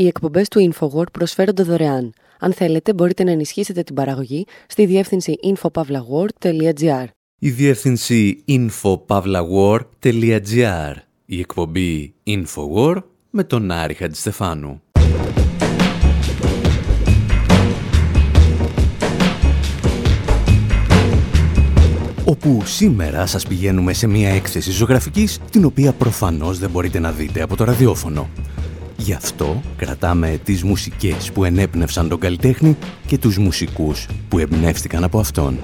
Οι εκπομπές του InfoWord προσφέρονται δωρεάν. Αν θέλετε, μπορείτε να ενισχύσετε την παραγωγή στη διεύθυνση infopavlagor.gr. Η διεύθυνση infopavlagor.gr. Η εκπομπή InfoWord με τον Άρη Χατζηστεφάνου. όπου σήμερα σας πηγαίνουμε σε μια έκθεση ζωγραφικής την οποία προφανώς δεν μπορείτε να δείτε από το ραδιόφωνο. Γι' αυτό κρατάμε τις μουσικές που ενέπνευσαν τον καλλιτέχνη και τους μουσικούς που εμπνεύστηκαν από αυτόν.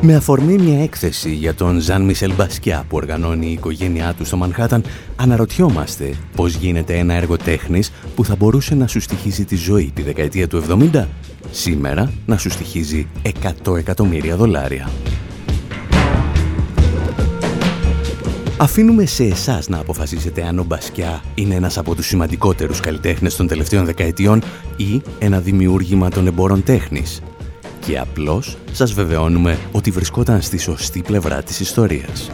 Με αφορμή μια έκθεση για τον Ζαν Μισελ Μπασκιά που οργανώνει η οικογένειά του στο Μανχάταν, αναρωτιόμαστε πώς γίνεται ένα έργο τέχνης που θα μπορούσε να σου στοιχίζει τη ζωή τη δεκαετία του 70, σήμερα να σου στοιχίζει 100 εκατομμύρια δολάρια. Αφήνουμε σε εσάς να αποφασίσετε αν ο Μπασκιά είναι ένας από τους σημαντικότερους καλλιτέχνες των τελευταίων δεκαετιών ή ένα δημιούργημα των εμπόρων τέχνης. Και απλώς σας βεβαιώνουμε ότι βρισκόταν στη σωστή πλευρά της ιστορίας.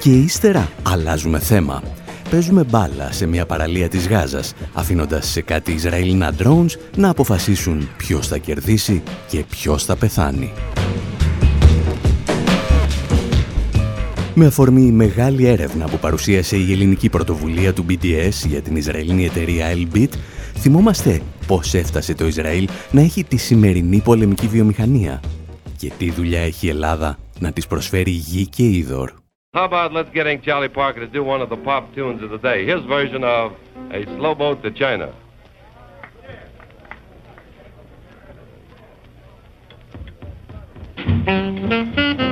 Και ύστερα αλλάζουμε θέμα. Παίζουμε μπάλα σε μια παραλία της Γάζας, αφήνοντας σε κάτι Ισραηλινά drones να αποφασίσουν ποιος θα κερδίσει και ποιος θα πεθάνει. Με αφορμή η μεγάλη έρευνα που παρουσίασε η ελληνική πρωτοβουλία του BDS για την Ισραηλινή εταιρεία Elbit, θυμόμαστε πώς έφτασε το Ισραήλ να έχει τη σημερινή πολεμική βιομηχανία και τι δουλειά έχει η Ελλάδα να της προσφέρει γη και είδωρ. How about let's getting Charlie Parker to do one of the pop tunes of the day, his version of A Slow Boat to China.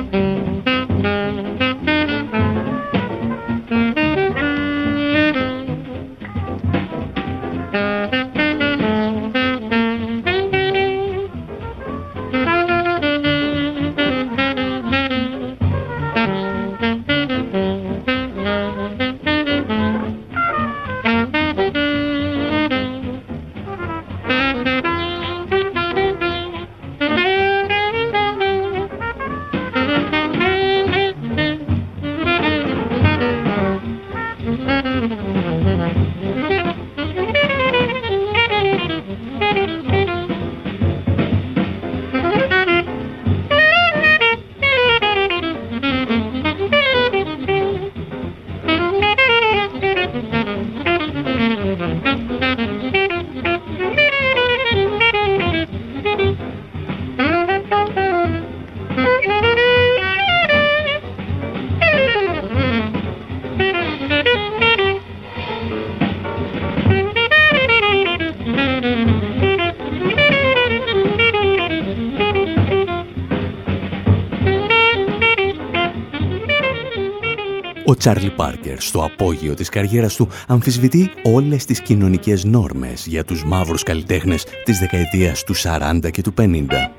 Τσάρλι Πάρκερ στο απόγειο της καριέρας του αμφισβητεί όλες τις κοινωνικές νόρμες για τους μαύρους καλλιτέχνες της δεκαετίας του 40 και του 50.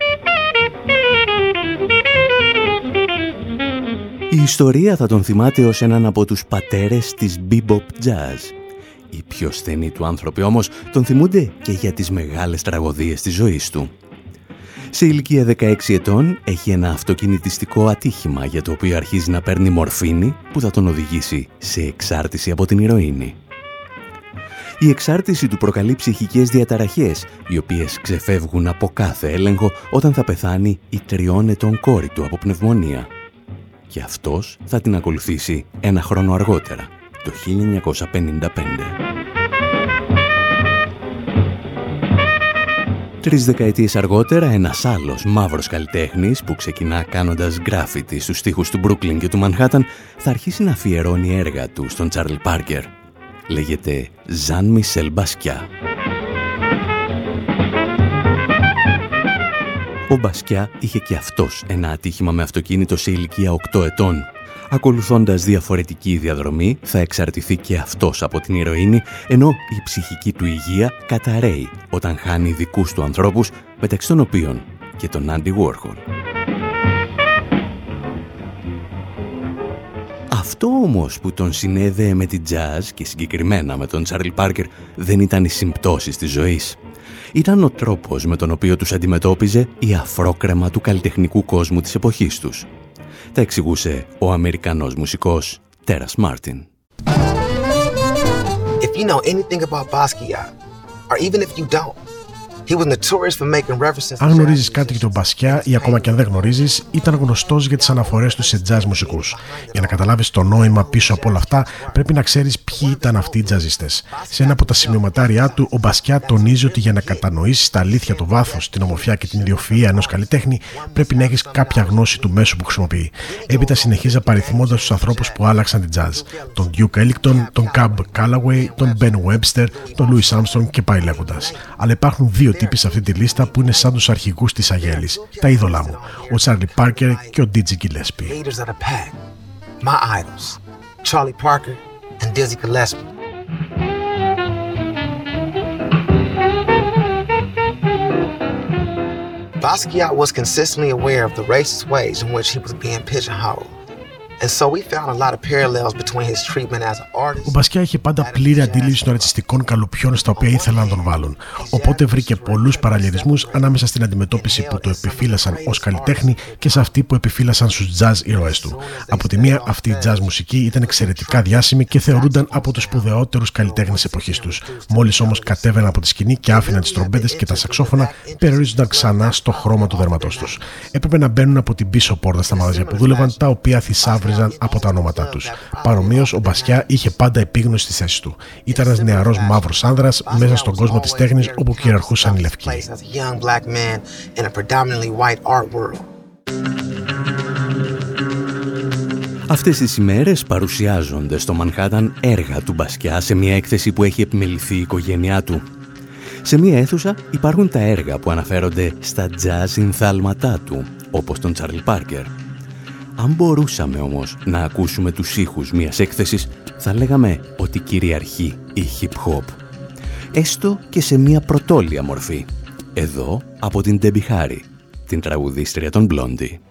Η ιστορία θα τον θυμάται ως έναν από τους πατέρες της bebop jazz. Οι πιο στενοί του άνθρωποι όμως τον θυμούνται και για τις μεγάλες τραγωδίες της ζωής του. Σε ηλικία 16 ετών έχει ένα αυτοκινητιστικό ατύχημα για το οποίο αρχίζει να παίρνει μορφίνη που θα τον οδηγήσει σε εξάρτηση από την ηρωίνη. Η εξάρτηση του προκαλεί ψυχικές διαταραχές, οι οποίες ξεφεύγουν από κάθε έλεγχο όταν θα πεθάνει η τριών ετών κόρη του από πνευμονία. Και αυτός θα την ακολουθήσει ένα χρόνο αργότερα, το 1955. Τρεις δεκαετίες αργότερα, ένας άλλος μαύρος καλλιτέχνης που ξεκινά κάνοντας γκράφιτι στους στίχους του Μπρούκλιν και του Μανχάταν θα αρχίσει να αφιερώνει έργα του στον Τσάρλ Πάρκερ. Λέγεται Ζαν Μισελ Μπασκιά. Ο Μπασκιά είχε και αυτός ένα ατύχημα με αυτοκίνητο σε ηλικία 8 ετών Ακολουθώντας διαφορετική διαδρομή θα εξαρτηθεί και αυτός από την ηρωίνη, ενώ η ψυχική του υγεία καταραίει όταν χάνει δικούς του ανθρώπους, μεταξύ των οποίων και τον Άντι Warhol. Αυτό όμως που τον συνέδεε με την jazz και συγκεκριμένα με τον Τσάρλ Πάρκερ δεν ήταν οι συμπτώσεις της ζωής. Ήταν ο τρόπος με τον οποίο τους αντιμετώπιζε η αφρόκρεμα του καλλιτεχνικού κόσμου της εποχής τους τα εξηγούσε ο Αμερικανός μουσικός Τέρας Μάρτιν. If you know anything about Basquiat, or even if you don't, αν γνωρίζεις κάτι για τον Μπασκιά ή ακόμα και αν δεν γνωρίζεις, ήταν γνωστός για τις αναφορές του σε jazz μουσικούς. Για να καταλάβεις το νόημα πίσω από όλα αυτά, πρέπει να ξέρεις ποιοι ήταν αυτοί οι τζαζιστέ. Σε ένα από τα σημειωματάριά του, ο Μπασκιά τονίζει ότι για να κατανοήσεις τα αλήθεια, το βάθος, την ομορφιά και την ιδιοφυα ενός καλλιτέχνη, πρέπει να έχεις κάποια γνώση του μέσου που χρησιμοποιεί. Έπειτα συνεχίζει απαριθμώντας τους ανθρώπους που άλλαξαν την jazz. Τον Duke Ellington, τον Cab Calloway, τον Ben Webster, τον Louis Armstrong και πάει λέγοντας. Αλλά υπάρχουν δύο τύποι σε αυτή τη λίστα που είναι σαν τους αρχηγούς της Αγέλης, τα είδωλά μου, ο Τσάρλι Πάρκερ και ο Ντίτζι Γκυλέσπι. Basquiat was consistently aware of the racist ways in which he was being pigeonholed. Ο Μπασκιά είχε πάντα πλήρη αντίληψη των ρατσιστικών καλοπιών στα οποία ήθελαν να τον βάλουν. Οπότε βρήκε πολλούς παραλληλισμούς ανάμεσα στην αντιμετώπιση που το επιφύλασαν ως καλλιτέχνη και σε αυτή που επιφύλασαν στους jazz ήρωές του. Από τη μία, αυτή η jazz μουσική ήταν εξαιρετικά διάσημη και θεωρούνταν από τους σπουδαιότερους καλλιτέχνες εποχής τους. Μόλις όμως κατέβαιναν από τη σκηνή και άφηναν τις τρομπέτες και τα σαξόφωνα, περιορίζονταν ξανά στο χρώμα του δερματός τους. Έπρεπε να μπαίνουν από την πίσω πόρτα στα μαγαζιά που δούλευαν, τα οποία θησάβρε από τα ονόματά τους. Παρομοίως, ο Μπασιά είχε πάντα επίγνωση στη θέση του. Ήταν ένας νεαρός μαύρος άνδρας μέσα στον κόσμο της τέχνης όπου κυριαρχούσαν οι λευκοί. Αυτές τις ημέρες παρουσιάζονται στο Μανχάταν έργα του Μπασκιά σε μια έκθεση που έχει επιμεληθεί η οικογένειά του. Σε μια αίθουσα υπάρχουν τα έργα που αναφέρονται στα jazz συνθάλματά του, όπως τον Τσάρλ Πάρκερ. Αν μπορούσαμε όμως να ακούσουμε τους ήχους μιας έκθεσης, θα λέγαμε ότι κυριαρχεί η hip-hop. Έστω και σε μια πρωτόλια μορφή. Εδώ από την Debbie Harry, την τραγουδίστρια των Blondie.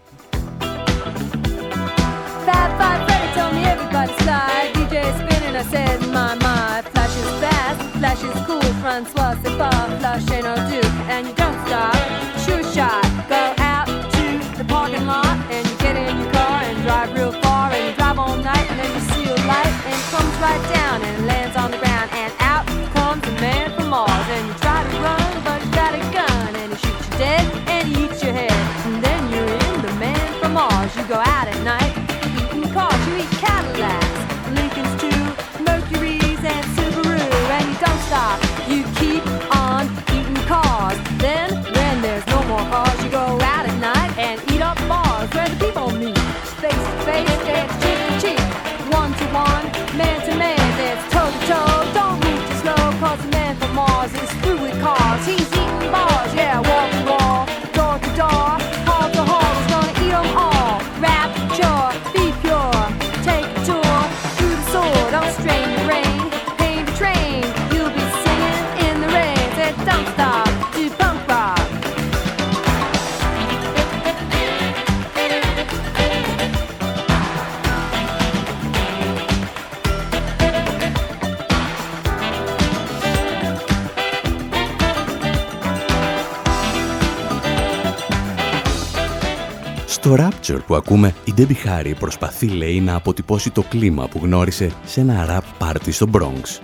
Στο Rapture που ακούμε, η Debbie Harry προσπαθεί, λέει, να αποτυπώσει το κλίμα που γνώρισε σε ένα rap party στο Bronx.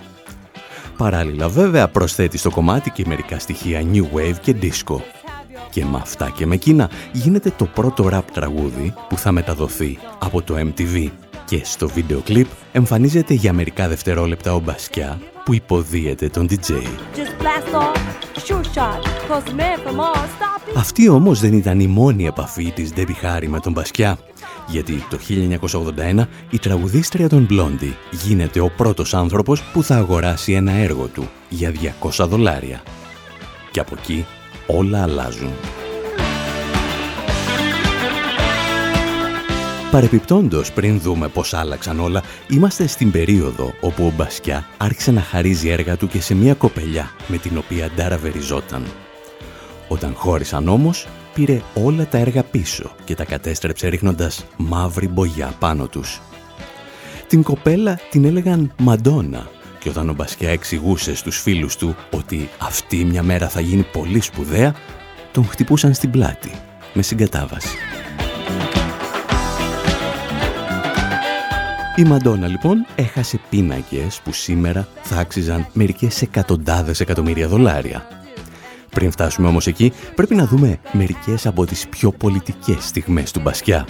Παράλληλα, βέβαια, προσθέτει στο κομμάτι και μερικά στοιχεία New Wave και Disco. Και με αυτά και με εκείνα γίνεται το πρώτο rap τραγούδι που θα μεταδοθεί από το MTV. Και στο βίντεο κλιπ εμφανίζεται για μερικά δευτερόλεπτα ο Μπασκιά που υποδίεται τον DJ. Αυτή όμως δεν ήταν η μόνη επαφή της Debbie Harry με τον Μπασκιά, γιατί το 1981 η τραγουδίστρια των Blondie γίνεται ο πρώτος άνθρωπος που θα αγοράσει ένα έργο του για 200 δολάρια. Και από εκεί όλα αλλάζουν. Παρεπιπτόντος, πριν δούμε πώς άλλαξαν όλα, είμαστε στην περίοδο όπου ο Μπασκιά άρχισε να χαρίζει έργα του και σε μια κοπελιά με την οποία νταραβεριζόταν. Όταν χώρισαν όμως, πήρε όλα τα έργα πίσω και τα κατέστρεψε ρίχνοντας μαύρη μπογιά πάνω τους. Την κοπέλα την έλεγαν Μαντόνα και όταν ο Μπασκιά εξηγούσε στους φίλους του ότι αυτή μια μέρα θα γίνει πολύ σπουδαία, τον χτυπούσαν στην πλάτη με συγκατάβαση. Η Μαντόνα λοιπόν έχασε πίνακες που σήμερα θα άξιζαν μερικές εκατοντάδες εκατομμύρια δολάρια. Πριν φτάσουμε όμως εκεί, πρέπει να δούμε μερικές από τις πιο πολιτικές στιγμές του Μπασκιά.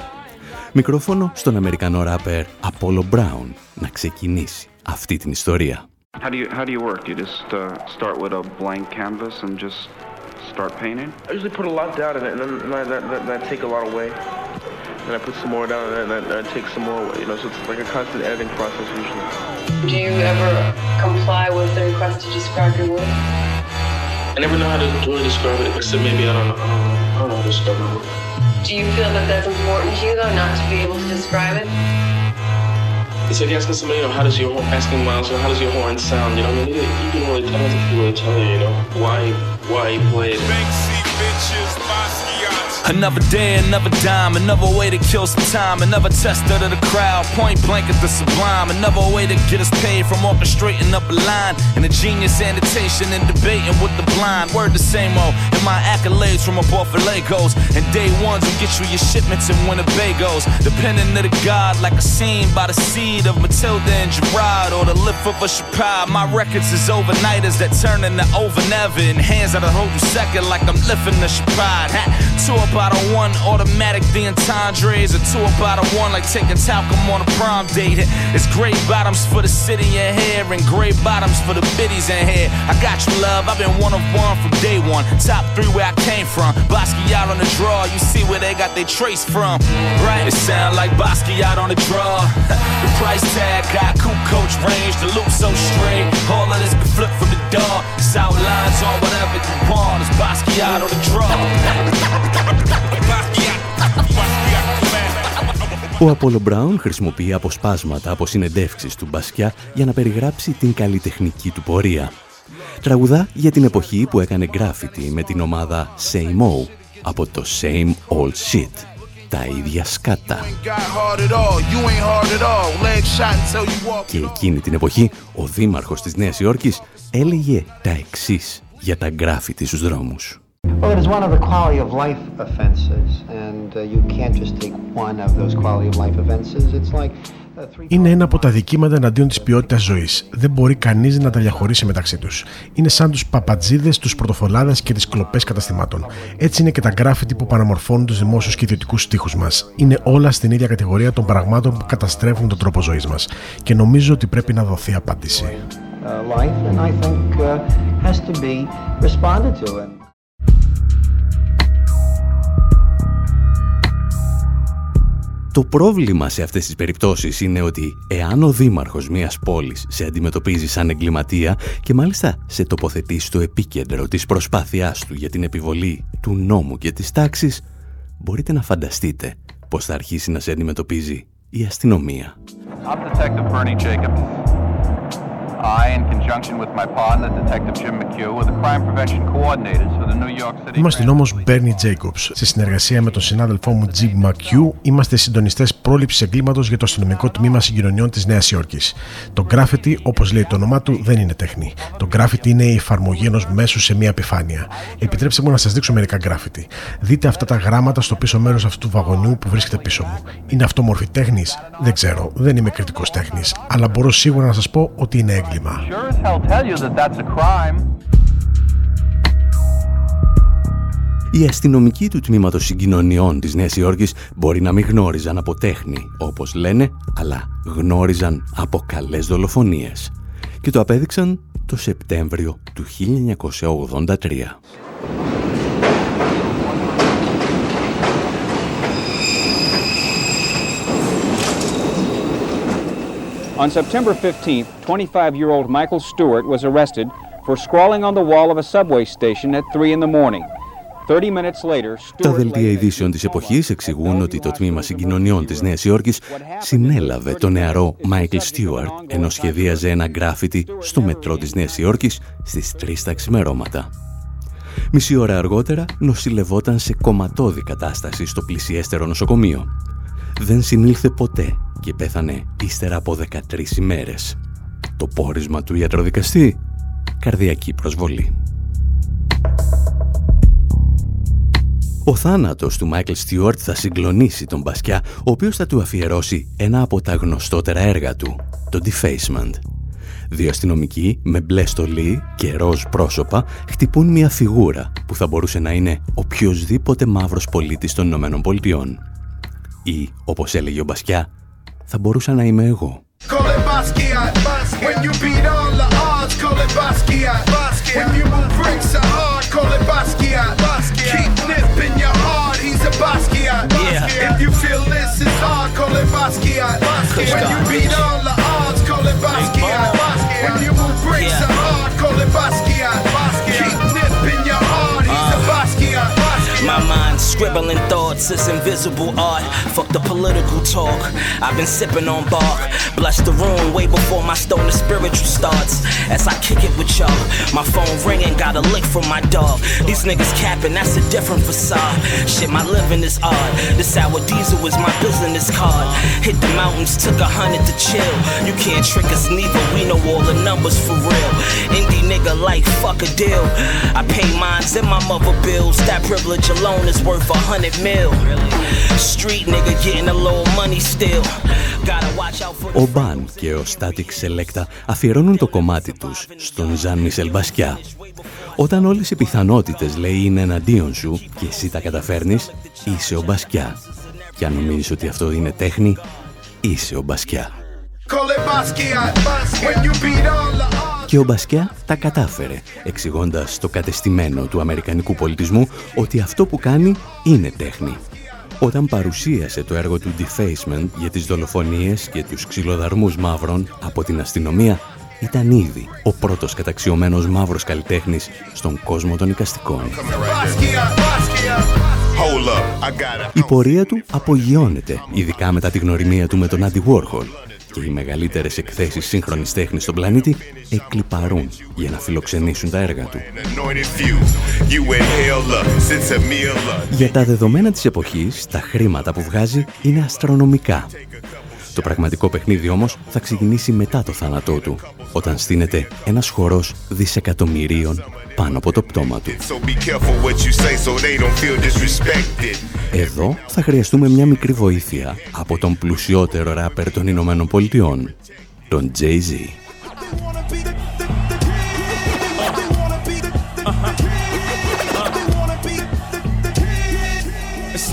Μικρόφωνο στον Αμερικανό ράπερ Apollo Brown να ξεκινήσει αυτή την ιστορία. How do you how do you work? You just uh, start with a blank canvas and just start painting. I usually put a lot down in it, and then and I, that, that, that take a lot away. And I put some more down, and then I take some more away. You know, so it's like a constant editing process usually. Do you ever comply with the request to describe your work? I never know how to really describe it, except maybe I don't know. I don't know, I don't know how to describe my work. Do you feel that that's important to you, though, not to be able to describe it? It's like asking somebody, you know, how does your asking Miles, you know, how does your horn sound? You know, I mean, you, you can really, tell don't think people really tell you, you know, why, why you playing? Banksy bitches, Bosky Another day, another dime, another way to kill some time, another tester to the crowd, point blank at the sublime, another way to get us paid from orchestrating up a line, and a genius annotation and debating with the blind. Word the same old, and my accolades from above for Legos, and day ones will get you your shipments and Winnebagos, depending to the god, like a scene by the seed of Matilda and Gerard, or the lift of a Chappelle. My records is overnighters that turn into over never, and hands that'll hold you second like I'm lifting the Chappelle. Two about a one, automatic the entendres, or two about a one, like taking talcum on a prom date. It's gray bottoms for the city in here, and gray bottoms for the biddies in here. I got you, love, I've been one of one from day one. Top three where I came from. Basquiat on the draw, you see where they got their trace from. Right? It sound like Basquiat on the draw. the price tag got cool coach range, the loop so straight. All of this can flip from the door. It's outlines on whatever you want. It's Basquiat on the draw. Ο Απόλο Μπράουν χρησιμοποιεί αποσπάσματα από συνεντεύξεις του Μπασκιά για να περιγράψει την καλλιτεχνική του πορεία. Τραγουδά για την εποχή που έκανε γκράφιτι με την ομάδα Same O από το Same Old Shit. Τα ίδια σκάτα. Και εκείνη την εποχή ο δήμαρχος της Νέας Υόρκης έλεγε τα εξής για τα γκράφιτι στους δρόμους. Well, it is one of the quality of life offenses, and uh, you can't just take one of those quality of life offenses. It's like είναι ένα από τα δικήματα εναντίον της ποιότητας ζωής. Δεν μπορεί κανείς να τα διαχωρίσει μεταξύ τους. Είναι σαν τους παπατζίδες, τους πρωτοφολάδε και τις κλοπές καταστημάτων. Έτσι είναι και τα γκράφιτι που παραμορφώνουν τους δημόσιους και ιδιωτικούς τείχου μας. Είναι όλα στην ίδια κατηγορία των πραγμάτων που καταστρέφουν τον τρόπο ζωής μας. Και νομίζω ότι πρέπει να δοθεί απάντηση. Το πρόβλημα σε αυτές τις περιπτώσεις είναι ότι εάν ο δήμαρχος μιας πόλης σε αντιμετωπίζει σαν εγκληματία και μάλιστα σε τοποθετεί στο επίκεντρο της προσπάθειάς του για την επιβολή του νόμου και της τάξης, μπορείτε να φανταστείτε πώς θα αρχίσει να σε αντιμετωπίζει η αστυνομία. Είμαστε νόμο Bernie Jacobs. Σε συνεργασία με τον συνάδελφό μου Jim McHugh, είμαστε συντονιστές πρόληψης εγκλήματος για το αστυνομικό τμήμα συγκοινωνιών της Νέας Υόρκης. Το graffiti, όπως λέει το όνομά του, δεν είναι τέχνη. Το graffiti είναι η εφαρμογή ενός μέσου σε μια επιφάνεια. Επιτρέψτε μου να σας δείξω μερικά graffiti. Δείτε αυτά τα γράμματα στο πίσω μέρος αυτού του βαγονιού που βρίσκεται πίσω μου. Είναι αυτό μορφή τέχνης; Δεν ξέρω, δεν είμαι κριτικός τέχνης, αλλά μπορώ σίγουρα να σας πω ότι είναι έγκλημα. Οι αστυνομικοί του τμήματος συγκοινωνιών της Νέας Υόρκης μπορεί να μην γνώριζαν από τέχνη, όπως λένε, αλλά γνώριζαν από καλές δολοφονίες. Και το απέδειξαν το Σεπτέμβριο του 1983. On September 15th, 25-year-old Michael Stewart was arrested for scrawling on the wall of a subway station at 3 in the morning. Τα δελτία ειδήσεων της εποχής εξηγούν ότι το τμήμα συγκοινωνιών της Νέας Υόρκης συνέλαβε τον νεαρό Μάικλ Στιούαρτ ενώ σχεδίαζε ένα γκράφιτι στο μετρό της Νέας Υόρκης στις 3 τα ξημερώματα. Μισή ώρα αργότερα νοσηλευόταν σε κομματώδη κατάσταση στο πλησιέστερο νοσοκομείο. Δεν συνήλθε ποτέ και πέθανε ύστερα από 13 ημέρες. Το πόρισμα του ιατροδικαστή, καρδιακή προσβολή. Ο θάνατος του Μάικλ Στιουαρτ θα συγκλονίσει τον Μπασκιά, ο οποίος θα του αφιερώσει ένα από τα γνωστότερα έργα του, το Defacement. Δύο αστυνομικοί με μπλε στολή και ροζ πρόσωπα χτυπούν μια φιγούρα που θα μπορούσε να είναι οποιοδήποτε μαύρος πολίτης των Ηνωμένων Πολιτειών. Ή, όπως έλεγε ο Μπασκιά, θα μπορούσα να είμαι εγώ. If My mind scribbling thoughts is invisible art. Fuck the political talk. I've been sipping on bark. Bless the room way before my stone stoner spiritual starts. As I kick it with y'all, my phone ringing, got a lick from my dog. These niggas capping, that's a different facade. Shit, my living is odd. The sour diesel is my business card. Hit the mountains, took a hundred to chill. You can't trick us neither, we know all the numbers for real. Indie nigga like fuck a deal. I pay mines and my mother bills. That privilege alone is worth a hundred mil. Street nigga getting a little money still. Ο Μπαν και ο Static Selecta αφιερώνουν το κομμάτι τους στον Ζαν Μισελ Μπασκιά. Όταν όλες οι πιθανότητες λέει είναι εναντίον σου και εσύ τα καταφέρνεις, είσαι ο Μπασκιά. Και αν νομίζεις ότι αυτό είναι τέχνη, είσαι ο Μπασκιά. Και ο Μπασκιά τα κατάφερε, εξηγώντας το κατεστημένο του αμερικανικού πολιτισμού ότι αυτό που κάνει είναι τέχνη. Όταν παρουσίασε το έργο του Defacement για τις δολοφονίες και τους ξυλοδαρμούς μαύρων από την αστυνομία, ήταν ήδη ο πρώτος καταξιωμένος μαύρος καλλιτέχνης στον κόσμο των οικαστικών. Η πορεία του απογειώνεται, ειδικά μετά τη γνωριμία του με τον Άντι Warhol, και οι μεγαλύτερες εκθέσεις σύγχρονης τέχνης στον πλανήτη εκλυπαρούν για να φιλοξενήσουν τα έργα του. Για τα δεδομένα της εποχής, τα χρήματα που βγάζει είναι αστρονομικά. Το πραγματικό παιχνίδι όμως θα ξεκινήσει μετά το θάνατό του, όταν στείνεται ένας χορός δισεκατομμυρίων πάνω από το πτώμα του. Εδώ θα χρειαστούμε μια μικρή βοήθεια από τον πλουσιότερο ράπερ των Ηνωμένων Πολιτειών, τον Jay-Z.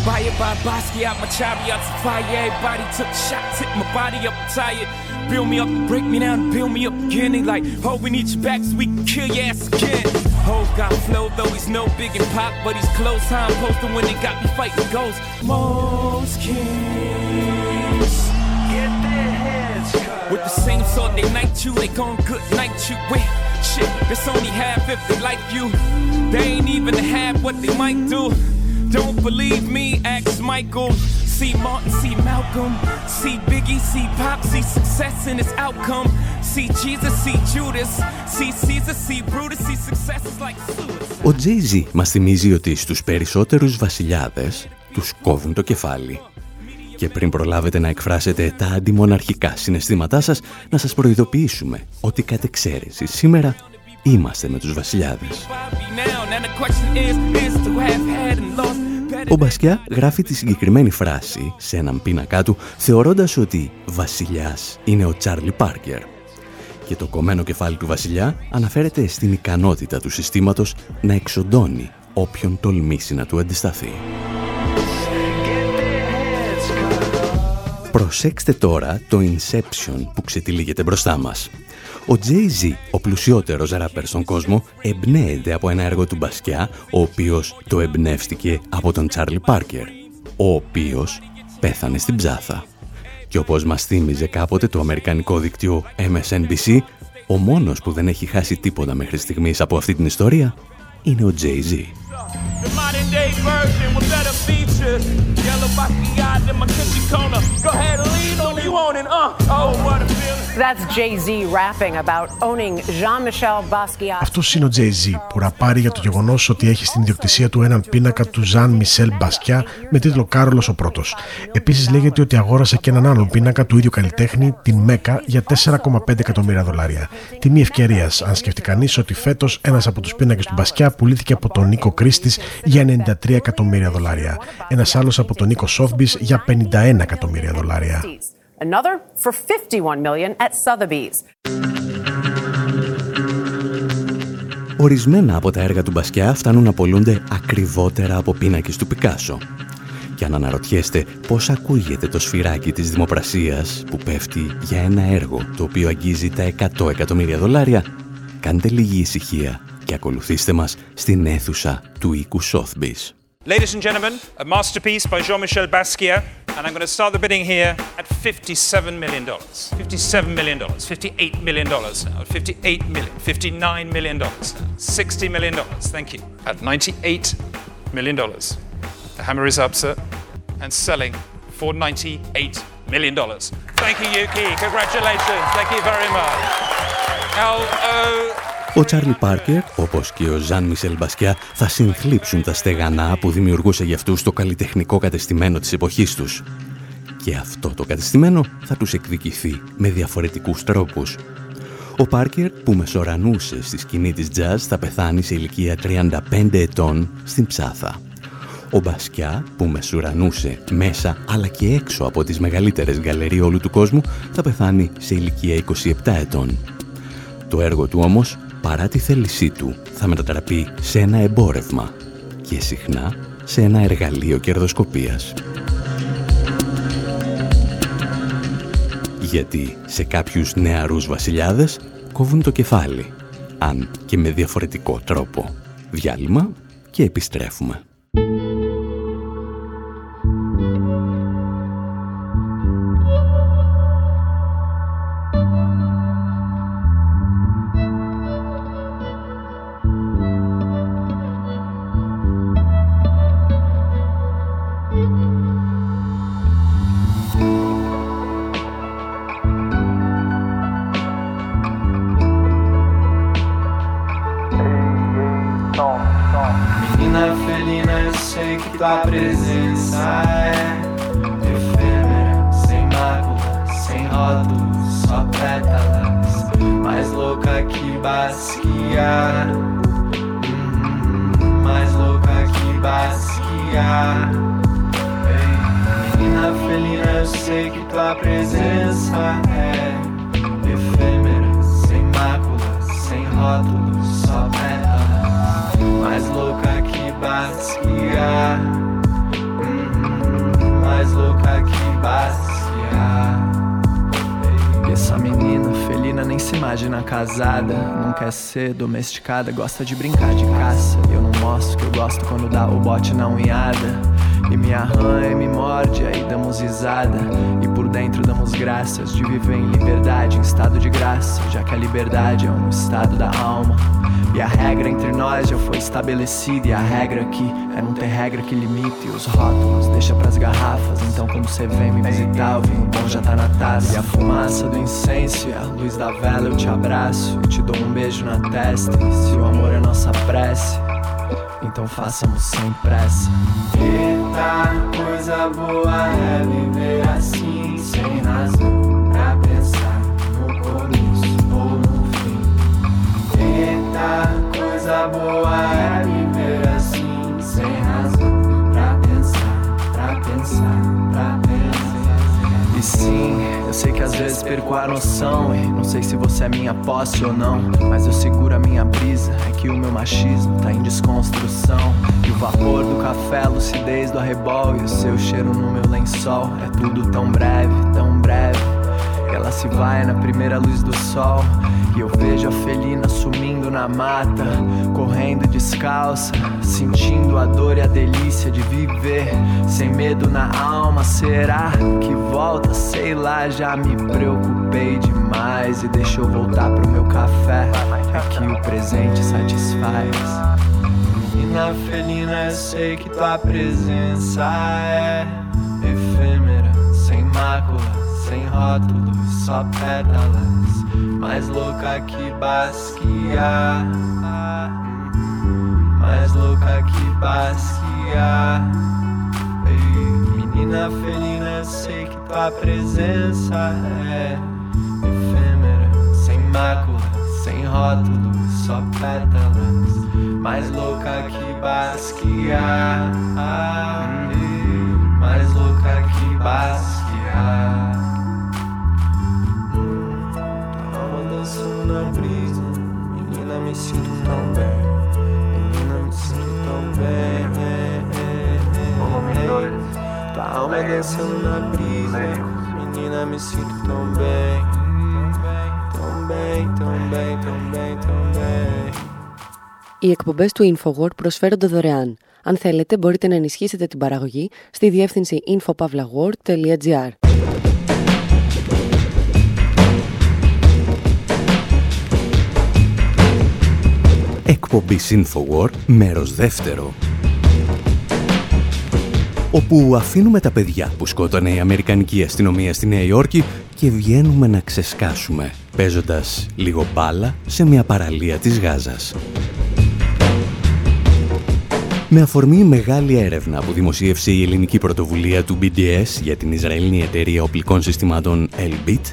Inspired by Basquiat, my Basquiat, my fire. Everybody took shots, hit my body up tired. Build me up, break me down, build me up again. They like, oh, we need you back so we can kill your ass again. Ho got flow, though he's no big and pop, but he's close. Time posting when they got me fighting ghosts. Most kings get their heads cut. With the same sword they night you, they gon' good night you. Wait, shit, that's only half if they like you. They ain't even half what they might do. Don't believe me, ask Michael. See Martin, see Malcolm, see Biggie, see Pop, see success in its outcome. See Jesus, see Judas, see Caesar, see Brutus, see success is like suicide. Ο Jay-Z μας θυμίζει ότι στους περισσότερους βασιλιάδες τους κόβουν το κεφάλι. Και πριν προλάβετε να εκφράσετε τα αντιμοναρχικά συναισθήματά σας, να σας προειδοποιήσουμε ότι κατ' εξαίρεση σήμερα είμαστε με τους βασιλιάδες. Ο Μπασκιά γράφει τη συγκεκριμένη φράση σε έναν πίνακά του θεωρώντας ότι βασιλιάς είναι ο Τσάρλι Πάρκερ. Και το κομμένο κεφάλι του βασιλιά αναφέρεται στην ικανότητα του συστήματος να εξοντώνει όποιον τολμήσει να του αντισταθεί. Προσέξτε τώρα το Inception που ξετυλίγεται μπροστά μας. Ο Jay-Z, ο πλουσιότερος ράπερ στον κόσμο, εμπνέεται από ένα έργο του Μπασκιά, ο οποίος το εμπνεύστηκε από τον Τσάρλι Πάρκερ, ο οποίος πέθανε στην ψάθα. Και όπως μας θύμιζε κάποτε το αμερικανικό δίκτυο MSNBC, ο μόνος που δεν έχει χάσει τίποτα μέχρι στιγμής από αυτή την ιστορία είναι ο Jay-Z. Αυτός είναι ο Jay-Z που ραπάρει για το γεγονός ότι έχει στην ιδιοκτησία του έναν πίνακα του Ζαν Μισελ Μπασκιά με τίτλο Κάρολος ο Πρώτος. Επίσης λέγεται ότι αγόρασε και έναν άλλον πίνακα του ίδιου καλλιτέχνη, την Μέκα, για 4,5 εκατομμύρια δολάρια. Τιμή ευκαιρίας, αν σκεφτεί κανείς ότι φέτος ένας από τους πίνακες του Μπασκιά πουλήθηκε από τον Νίκο Κρίστης για 93 εκατομμύρια δολάρια. Ένας άλλος από τον Νίκο Σόφμπι για 51 εκατομμύρια δολάρια. Another for 51 million at Sotheby's. Ορισμένα από τα έργα του Μπασκιά φτάνουν να πολλούνται ακριβότερα από πίνακες του Πικάσο. Και αν αναρωτιέστε πώς ακούγεται το σφυράκι της δημοπρασίας που πέφτει για ένα έργο το οποίο αγγίζει τα 100 εκατομμύρια δολάρια, κάντε λίγη ησυχία και ακολουθήστε μας στην αίθουσα του οίκου Sotheby's. Ladies and gentlemen, a masterpiece by Jean-Michel Basquiat, and I'm going to start the bidding here at $57 million. $57 million, $58 million now, $58 million, $59 million now, $60 million, thank you, at $98 million. The hammer is up, sir, and selling for $98 million. Thank you, Yuki. Congratulations. Thank you very much. L-O... Ο Τσάρλι Πάρκερ, όπως και ο Ζαν Μισελ Μπασκιά, θα συνθλίψουν τα στεγανά που δημιουργούσε για αυτούς το καλλιτεχνικό κατεστημένο της εποχής τους. Και αυτό το κατεστημένο θα τους εκδικηθεί με διαφορετικούς τρόπους. Ο Πάρκερ, που μεσορανούσε στη σκηνή της jazz, θα πεθάνει σε ηλικία 35 ετών στην Ψάθα. Ο Μπασκιά, που μεσουρανούσε μέσα αλλά και έξω από τις μεγαλύτερες γκαλερί όλου του κόσμου, θα πεθάνει σε ηλικία 27 ετών. Το έργο του όμως παρά τη θέλησή του, θα μετατραπεί σε ένα εμπόρευμα και συχνά σε ένα εργαλείο κερδοσκοπίας. Γιατί σε κάποιους νεαρούς βασιλιάδες κόβουν το κεφάλι, αν και με διαφορετικό τρόπο. Διάλειμμα και επιστρέφουμε. Ser domesticada, gosta de brincar de caça. Eu não mostro que eu gosto quando dá o bote na unhada. E me arranha e me morde, aí damos risada. E por dentro damos graças de viver em liberdade, em estado de graça, já que a liberdade é um estado da alma. E a regra entre nós já foi estabelecida. E a regra aqui é não ter regra que limite os rótulos, deixa pras garrafas. Então quando você vem me visitar, o vinho bom já tá na taça. E a fumaça do incenso e a luz da vela eu te abraço. E te dou um beijo na testa. E se o amor é nossa prece, então façamos sem pressa. Eita, coisa boa é viver assim, se é minha posse ou não, mas eu seguro a minha brisa, é que o meu machismo tá em desconstrução. E o vapor do café, lucidez do arrebol e o seu cheiro no meu lençol, é tudo tão breve, tão breve. Se vai na primeira luz do sol e eu vejo a felina sumindo na mata, correndo descalça, sentindo a dor e a delícia de viver, sem medo na alma. Será que volta? Sei lá, já me preocupei demais e deixa eu voltar pro meu café. É que o presente satisfaz. Menina felina, eu sei que tua presença é efêmera, sem mácula, rótulos, só pétalas. Mais louca que Basquiat. Mais louca que Basquiat. Menina felina, sei que tua presença é efêmera, sem mácula, sem rótulos, só pétalas. Mais louca que Basquiat. Mais louca que Basquiat. Dançando na brisa, menina me sinto tão bem, menina me sinto tão bem. Tua alma dançando na brisa, menina me sinto tão bem, tão bem, tão bem, tão bem, tão bem. Οι εκπομπές του InfoWord προσφέρονται δωρεάν. Αν θέλετε, μπορείτε να ενισχύσετε την παραγωγή στη διεύθυνση infopavlagor.gr. Εκπομπή InfoWord, μέρος δεύτερο. Όπου αφήνουμε τα παιδιά που σκότωνε η Αμερικανική αστυνομία στη Νέα Υόρκη και βγαίνουμε να ξεσκάσουμε, παίζοντας λίγο μπάλα σε μια παραλία της Γάζας. Με αφορμή μεγάλη έρευνα που δημοσίευσε η ελληνική πρωτοβουλία του BDS για την Ισραηλινή εταιρεία οπλικών συστημάτων Elbit,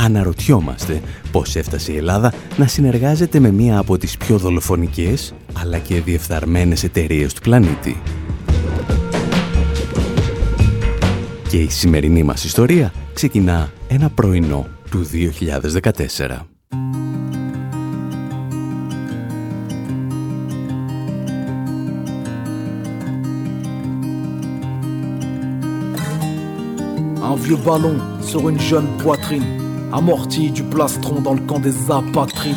αναρωτιόμαστε πώς έφτασε η Ελλάδα να συνεργάζεται με μία από τις πιο δολοφονικές αλλά και διεφθαρμένες εταιρείες του πλανήτη. Και η σημερινή μας ιστορία ξεκινά ένα πρωινό του 2014. Un vieux ballon sur une jeune poitrine, amorti du plastron dans le camp des apatrides.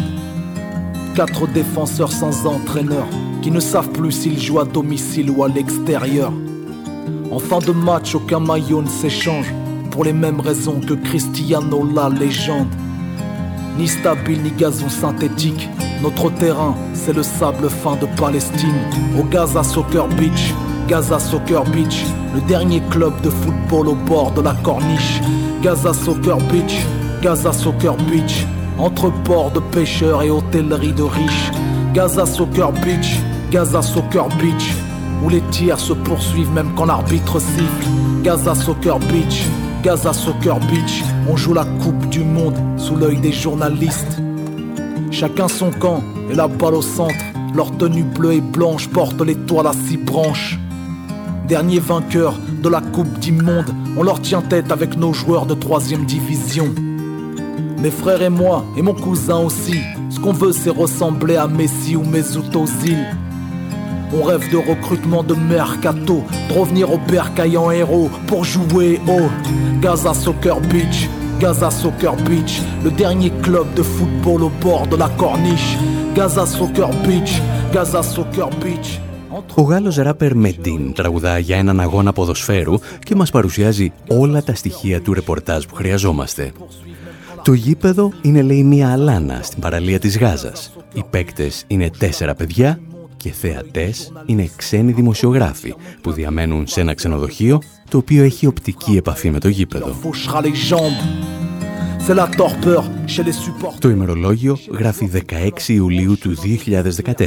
Quatre défenseurs sans entraîneur, qui ne savent plus s'ils jouent à domicile ou à l'extérieur. En fin de match, aucun maillot ne s'échange, pour les mêmes raisons que Cristiano la légende. Ni stable ni gazon synthétique, notre terrain c'est le sable fin de Palestine. Au Gaza Soccer Beach, Gaza Soccer Beach, le dernier club de football au bord de la corniche. Gaza Soccer Beach, Gaza Soccer Beach, entre ports de pêcheurs et hôtellerie de riches. Gaza Soccer Beach, Gaza Soccer Beach, où les tirs se poursuivent même quand l'arbitre siffle. Gaza Soccer Beach, Gaza Soccer Beach, on joue la Coupe du Monde sous l'œil des journalistes. Chacun son camp et la balle au centre. Leur tenue bleue et blanche porte l'étoile à six branches. Dernier vainqueur de la Coupe du Monde, on leur tient tête avec nos joueurs de troisième division Mes frères et moi, et mon cousin aussi, ce qu'on veut c'est ressembler à Messi ou Mesut Ozil. On rêve de recrutement de mercato, de revenir au bercail en héros pour jouer au Gaza Soccer Beach. Gaza Soccer Beach, le dernier club de football au bord de la corniche. Gaza Soccer Beach, Gaza Soccer Beach. Ο Γάλλος ράπερ Μεντίν τραγουδά για έναν αγώνα ποδοσφαίρου και μας παρουσιάζει όλα τα στοιχεία του ρεπορτάζ που χρειαζόμαστε. Το γήπεδο είναι λέει μια αλάνα στην παραλία της Γάζας. Οι παίκτες είναι τέσσερα παιδιά και θεατές είναι ξένοι δημοσιογράφοι που διαμένουν σε ένα ξενοδοχείο το οποίο έχει οπτική επαφή με το γήπεδο. Το ημερολόγιο γράφει 16 Ιουλίου του 2014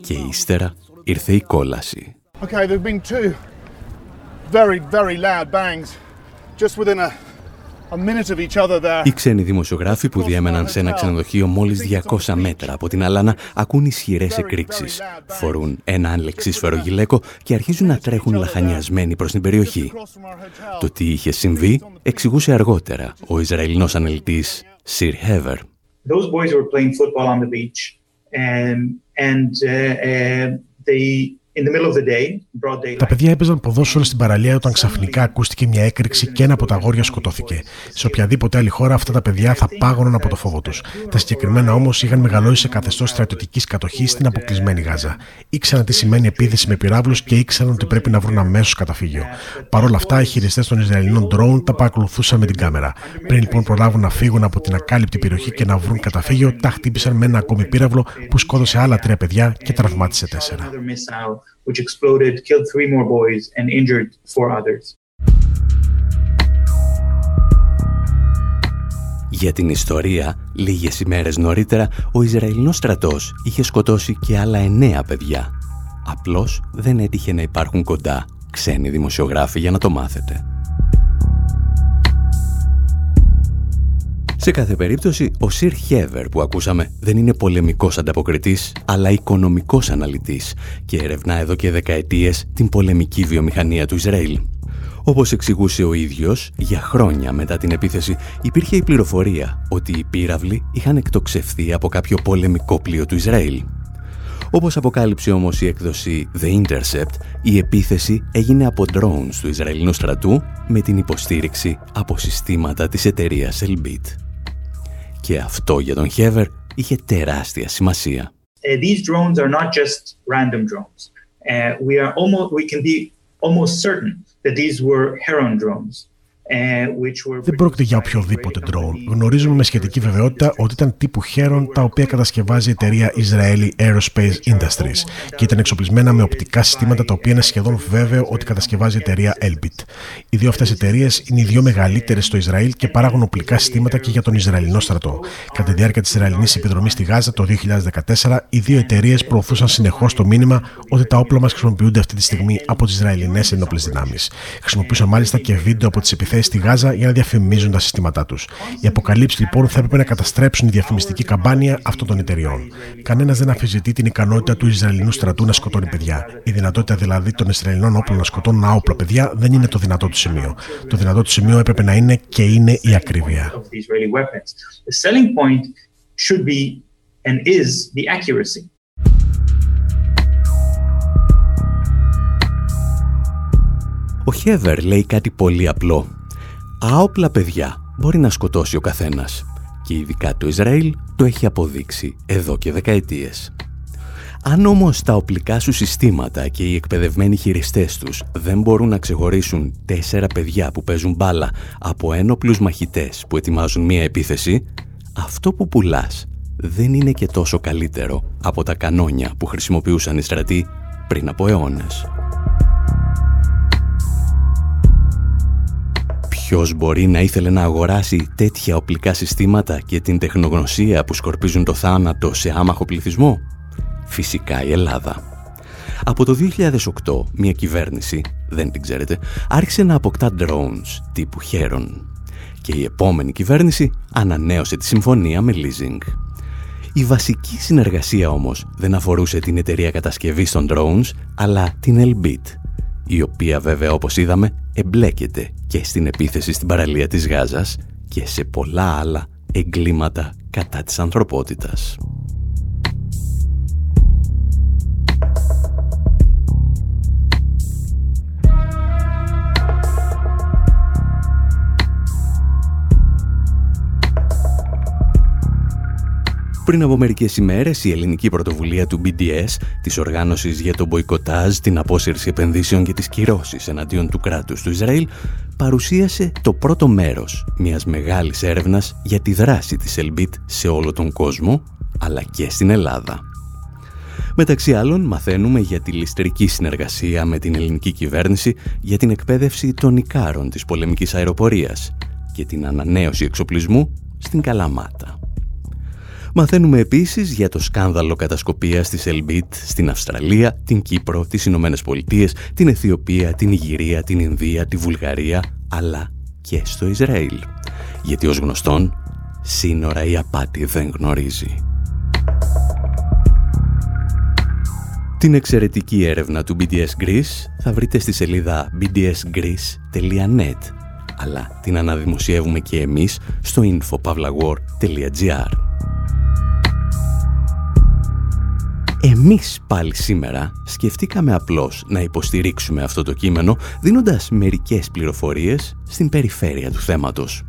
και ύστερα ήρθε η κόλαση. Okay, Οι ξένοι δημοσιογράφοι που διέμεναν σε ένα ξενοδοχείο μόλις 200 μέτρα από την Αλάνα ακούν ισχυρές εκρήξεις. Φορούν ένα ανλεξίσφαιρο γυλαίκο και αρχίζουν να τρέχουν λαχανιασμένοι προς την περιοχή. Το τι είχε συμβεί εξηγούσε αργότερα ο Ισραηλινός αναλυτής Sir Hever. Those boys were playing football on the beach and, and uh, uh, they in the middle of the day, broad daylight. Τα παιδιά έπαιζαν ποδόσφαιρο στην παραλία όταν ξαφνικά ακούστηκε μια έκρηξη και ένα από τα αγόρια σκοτώθηκε. Σε οποιαδήποτε άλλη χώρα αυτά τα παιδιά θα πάγωναν από το φόβο τους. Τα συγκεκριμένα όμως είχαν μεγαλώσει σε καθεστώς στρατιωτικής κατοχής στην αποκλεισμένη Γάζα. Ήξεραν τι σημαίνει επίθεση με πυράβλους και ήξεραν ότι πρέπει να βρουν αμέσως καταφύγιο. Παρ' όλα αυτά, οι χειριστές των Ισραηλινών ντρόουν τα παρακολουθούσαν με την κάμερα. Πριν λοιπόν προλάβουν να φύγουν από την ακάλυπτη περιοχή και να βρουν καταφύγιο, τα χτύπησαν με ένα ακόμη πύραυλο που σκότωσε άλλα τρία παιδιά και τραυμάτισε τέσσερα. Which exploded, killed three more boys, and injured four others. Για την ιστορία, λίγες ημέρες νωρίτερα, ο Ισραηλινός στρατός είχε σκοτώσει και άλλα εννέα παιδιά. Απλώς δεν έτυχε να υπάρχουν κοντά ξένοι δημοσιογράφοι για να το μάθετε. Σε κάθε περίπτωση, ο Σιρ Χέβερ που ακούσαμε δεν είναι πολεμικός ανταποκριτής, αλλά οικονομικός αναλυτής και ερευνά εδώ και δεκαετίες την πολεμική βιομηχανία του Ισραήλ. Όπως εξηγούσε ο ίδιος, για χρόνια μετά την επίθεση υπήρχε η πληροφορία ότι οι πύραυλοι είχαν εκτοξευθεί από κάποιο πολεμικό πλοίο του Ισραήλ. Όπως αποκάλυψε όμως η έκδοση The Intercept, η επίθεση έγινε από drones του Ισραηλινού στρατού με την υποστήριξη από συστήματα της εταιρείας Elbit. Και αυτό για τον Χέβερ είχε τεράστια σημασία. Uh, these drones are not just random drones. Uh, we are almost we can be almost certain that these were Heron drones. Ε, Δεν πρόκειται για οποιοδήποτε drone. Γνωρίζουμε με σχετική βεβαιότητα ότι ήταν τύπου Heron τα οποία κατασκευάζει η εταιρεία Israeli Aerospace Industries και ήταν εξοπλισμένα με οπτικά συστήματα τα οποία είναι σχεδόν βέβαιο ότι κατασκευάζει η εταιρεία Elbit. Οι δύο αυτές εταιρείες είναι οι δύο μεγαλύτερες στο Ισραήλ και παράγουν οπλικά συστήματα και για τον Ισραηλινό στρατό. Κατά τη διάρκεια της Ισραηλινής επιδρομής στη Γάζα το 2014, οι δύο εταιρείες προωθούσαν συνεχώς το μήνυμα ότι τα όπλα μας χρησιμοποιούνται αυτή τη στιγμή από τις Ισραηλινές ενόπλες δυνάμεις. Χρησιμοποιούσαν μάλιστα και βίντεο από τις επιθέσει στη Γάζα για να διαφημίζουν τα συστήματά τους. Οι αποκαλύψεις λοιπόν θα έπρεπε να καταστρέψουν τη διαφημιστική καμπάνια αυτών των εταιριών. Κανένας δεν αφιζητεί την ικανότητα του Ισραηλινού στρατού να σκοτώνει παιδιά. Η δυνατότητα δηλαδή των Ισραηλινών όπλων να σκοτώνουν άοπλα παιδιά δεν είναι το δυνατό του σημείο. Το δυνατό του σημείο έπρεπε να είναι και είναι η ακρίβεια. Ο Χέβερ λέει κάτι πολύ απλό άοπλα παιδιά μπορεί να σκοτώσει ο καθένας και ειδικά το Ισραήλ το έχει αποδείξει εδώ και δεκαετίες. Αν όμως τα οπλικά σου συστήματα και οι εκπαιδευμένοι χειριστές τους δεν μπορούν να ξεχωρίσουν τέσσερα παιδιά που παίζουν μπάλα από ένοπλους μαχητές που ετοιμάζουν μία επίθεση, αυτό που πουλάς δεν είναι και τόσο καλύτερο από τα κανόνια που χρησιμοποιούσαν οι στρατοί πριν από αιώνες. Ποιος μπορεί να ήθελε να αγοράσει τέτοια οπλικά συστήματα και την τεχνογνωσία που σκορπίζουν το θάνατο σε άμαχο πληθυσμό; Φυσικά η Ελλάδα. Από το 2008 μια κυβέρνηση, δεν την ξέρετε, άρχισε να αποκτά drones τύπου χέρον. Και η επόμενη κυβέρνηση ανανέωσε τη συμφωνία με leasing. Η βασική συνεργασία όμως δεν αφορούσε την εταιρεία κατασκευής των drones, αλλά την Elbit, η οποία βέβαια όπως είδαμε εμπλέκεται και στην επίθεση στην παραλία της Γάζας και σε πολλά άλλα εγκλήματα κατά της ανθρωπότητας. Πριν από μερικές ημέρες, η ελληνική πρωτοβουλία του BDS, της οργάνωσης για τον μποϊκοτάζ, την απόσυρση επενδύσεων και τις κυρώσεις εναντίον του κράτους του Ισραήλ, παρουσίασε το πρώτο μέρος μιας μεγάλης έρευνας για τη δράση της Ελμπίτ σε όλο τον κόσμο, αλλά και στην Ελλάδα. Μεταξύ άλλων, μαθαίνουμε για τη ληστρική συνεργασία με την ελληνική κυβέρνηση για την εκπαίδευση των Ικάρων της πολεμικής αεροπορίας και την ανανέωση εξοπλισμού στην Καλαμάτα. Μαθαίνουμε επίσης για το σκάνδαλο κατασκοπίας της Ελμπίτ στην Αυστραλία, την Κύπρο, τις Ηνωμένες Πολιτείες, την Αιθιοπία, την Ιγυρία, την Ινδία, τη Βουλγαρία, αλλά και στο Ισραήλ. Γιατί ως γνωστόν, σύνορα η απάτη δεν γνωρίζει. Την εξαιρετική έρευνα του BDS Greece θα βρείτε στη σελίδα bdsgreece.net αλλά την αναδημοσιεύουμε και εμείς στο infopavlawar.gr Εμείς πάλι σήμερα σκεφτήκαμε απλώς να υποστηρίξουμε αυτό το κείμενο δίνοντας μερικές πληροφορίες στην περιφέρεια του θέματος.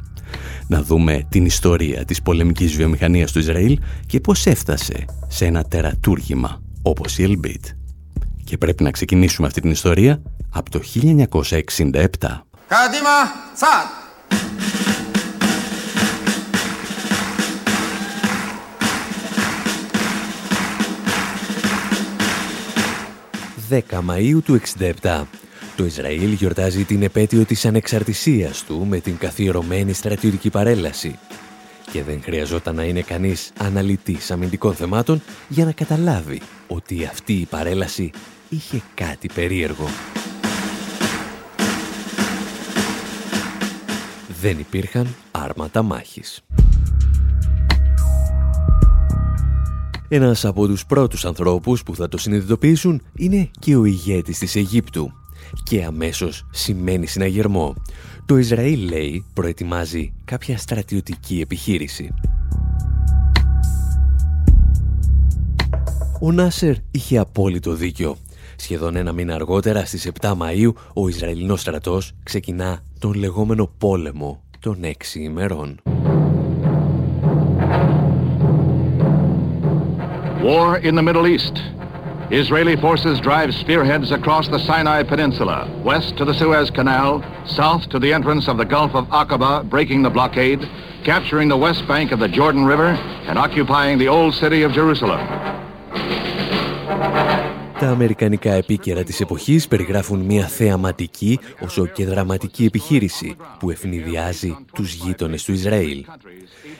Να δούμε την ιστορία της πολεμικής βιομηχανίας του Ισραήλ και πώς έφτασε σε ένα τερατούργημα όπως η Ελμπίτ. Και πρέπει να ξεκινήσουμε αυτή την ιστορία από το 1967. Κάτιμα, 10 Μαΐου του 67. Το Ισραήλ γιορτάζει την επέτειο της ανεξαρτησίας του με την καθιερωμένη στρατιωτική παρέλαση. και δεν χρειαζόταν να είναι κανείς αναλυτής αμυντικών θεμάτων για να καταλάβει ότι αυτή η παρέλαση είχε κάτι περίεργο. Δεν υπήρχαν άρματα μάχης. Ένας από τους πρώτους ανθρώπους που θα το συνειδητοποιήσουν είναι και ο ηγέτης της Αιγύπτου και αμέσως σημαίνει συναγερμό. Το Ισραήλ, λέει, προετοιμάζει κάποια στρατιωτική επιχείρηση. Ο Νάσερ είχε απόλυτο δίκιο. Σχεδόν ένα μήνα αργότερα, στις 7 Μαΐου, ο Ισραηλινός στρατός ξεκινά τον λεγόμενο πόλεμο των έξι ημερών. War in the Middle East. Israeli forces drive spearheads across the Sinai Peninsula, west to the Suez Canal, south to the entrance of the Gulf of Aqaba, breaking the blockade, capturing the west bank of the Jordan River, and occupying the old city of Jerusalem. Τα αμερικανικά επίκαιρα της εποχής περιγράφουν μια θεαματική όσο και δραματική επιχείρηση που ευνηδιάζει τους γείτονες του Ισραήλ.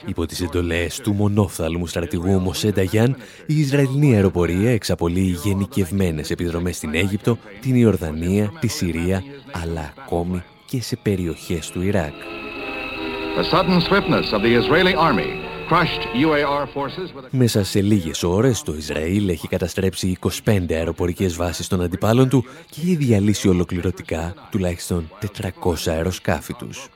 Υπό τις εντολές του μονόφθαλμου στρατηγού Μωσέντα Γιάν, η Ισραηλινή αεροπορία εξαπολύει γενικευμένες επιδρομές στην Αίγυπτο, την Ιορδανία, τη Συρία, αλλά ακόμη και σε περιοχές του Ιράκ. The sudden swiftness of the Israeli army μέσα σε λίγες ώρες το Ισραήλ έχει καταστρέψει 25 αεροπορικές βάσεις των αντιπάλων του και έχει διαλύσει ολοκληρωτικά τουλάχιστον 400 αεροσκάφη τους.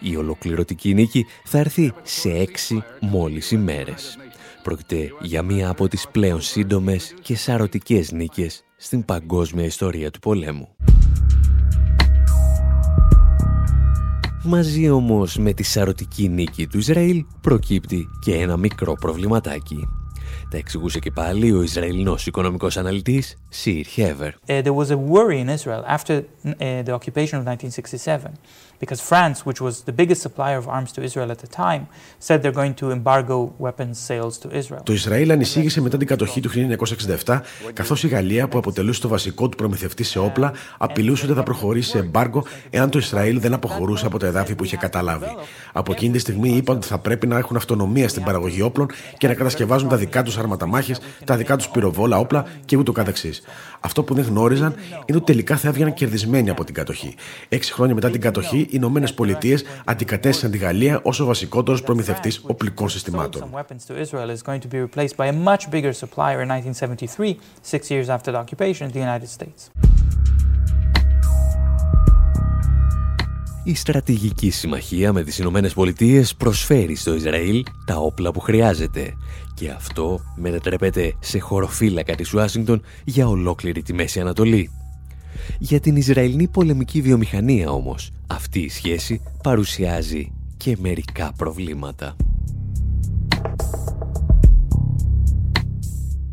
Η ολοκληρωτική νίκη θα έρθει σε 6 μόλις ημέρες. Πρόκειται για μία από τις πλέον σύντομες και σαρωτικές νίκες στην παγκόσμια ιστορία του πολέμου. Μαζί όμως με τη σαρωτική νίκη του Ισραήλ προκύπτει και ένα μικρό προβληματάκι. Τα εξηγούσε και πάλι ο Ισραηλινός οικονομικός αναλυτής Σιρ Χέβερ. Uh, there was a worry in Israel after uh, the occupation of 1967 because France, which was the biggest supplier of arms to Israel at the time, said they're going to embargo weapons sales to Israel. Το Ισραήλ ανησύγησε μετά την κατοχή του 1967, καθώς η Γαλλία, που αποτελούσε το βασικό του προμηθευτή σε όπλα, απειλούσε ότι θα προχωρήσει σε εμπάργκο εάν το Ισραήλ δεν αποχωρούσε από τα εδάφη που είχε καταλάβει. Από εκείνη τη στιγμή είπαν ότι θα πρέπει να έχουν αυτονομία στην παραγωγή όπλων και να κατασκευάζουν τα δικά τους αρματαμάχε, τα δικά τους πυροβόλα όπλα και ούτω καθεξής. Αυτό που δεν γνώριζαν είναι ότι τελικά θα έβγαιναν κερδισμένοι από την κατοχή. Έξι χρόνια μετά την κατοχή, οι Ηνωμένε Πολιτείες αντικατέστησαν τη Γαλλία ως ο βασικότερος προμηθευτής οπλικών συστημάτων. Η στρατηγική συμμαχία με τις Ηνωμένες Πολιτείες προσφέρει στο Ισραήλ τα όπλα που χρειάζεται. Και αυτό μετατρέπεται σε χωροφύλακα της Ουάσιγκτον για ολόκληρη τη Μέση Ανατολή. Για την Ισραηλινή πολεμική βιομηχανία όμως αυτή η σχέση παρουσιάζει και μερικά προβλήματα.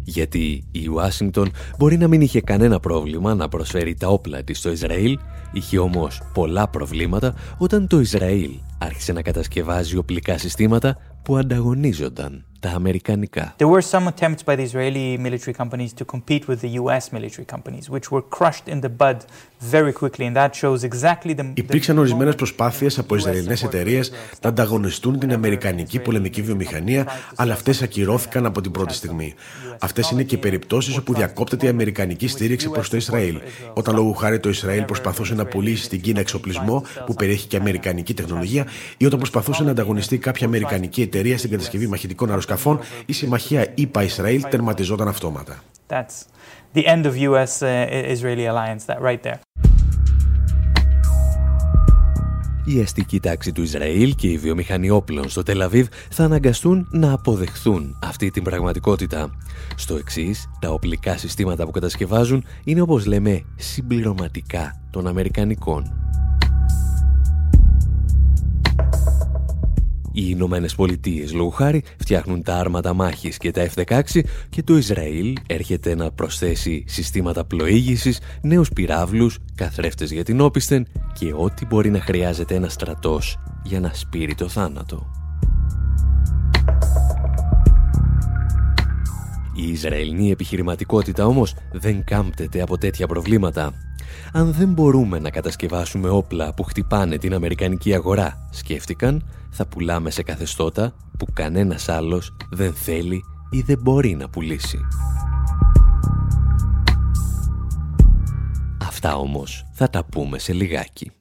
Γιατί η Ουάσιγκτον μπορεί να μην είχε κανένα πρόβλημα να προσφέρει τα όπλα της στο Ισραήλ, είχε όμως πολλά προβλήματα όταν το Ισραήλ άρχισε να κατασκευάζει οπλικά συστήματα που ανταγωνίζονταν τα αμερικανικά. There were some attempts by the Israeli military companies to compete with the US military companies, which were crushed in the bud very quickly, and that shows exactly the... Υπήρξαν ορισμένες προσπάθειες από Ισραηλινές εταιρείες να ανταγωνιστούν την Αμερικανική πολεμική βιομηχανία, αλλά αυτές ακυρώθηκαν από την πρώτη στιγμή. Αυτές είναι και περιπτώσεις όπου διακόπτεται η Αμερικανική στήριξη προς το Ισραήλ. Όταν λόγω χάρη το Ισραήλ προσπαθούσε να πουλήσει στην Κίνα εξοπλισμό που περιέχει και Αμερικανική τεχνολογία, ή όταν προσπαθούσε να ανταγωνιστεί κάποια Αμερικανική εταιρεία στην κατασκευή μαχητικών αεροσκαφών, η συμμαχία ΙΠΑ-Ισραήλ τερματιζόταν αυτόματα. That's the end of US-Israeli alliance, that right there. Η αστική τάξη του Ισραήλ και οι βιομηχανοί όπλων στο Τελαβίβ θα αναγκαστούν να αποδεχθούν αυτή την πραγματικότητα. Στο εξής, τα οπλικά συστήματα που κατασκευάζουν είναι όπως λέμε συμπληρωματικά των Αμερικανικών. Οι Ηνωμένες Πολιτείες, λόγω χάρη, φτιάχνουν τα άρματα μάχης και τα F-16 και το Ισραήλ έρχεται να προσθέσει συστήματα πλοήγησης, νέους πυράβλους, καθρέφτες για την όπισθεν και ό,τι μπορεί να χρειάζεται ένα στρατός για να σπείρει το θάνατο. Η Ισραηλινή επιχειρηματικότητα όμως δεν κάμπτεται από τέτοια προβλήματα. Αν δεν μπορούμε να κατασκευάσουμε όπλα που χτυπάνε την Αμερικανική αγορά, σκέφτηκαν, θα πουλάμε σε καθεστώτα που κανένας άλλος δεν θέλει ή δεν μπορεί να πουλήσει. Αυτά όμως θα τα πούμε σε λιγάκι.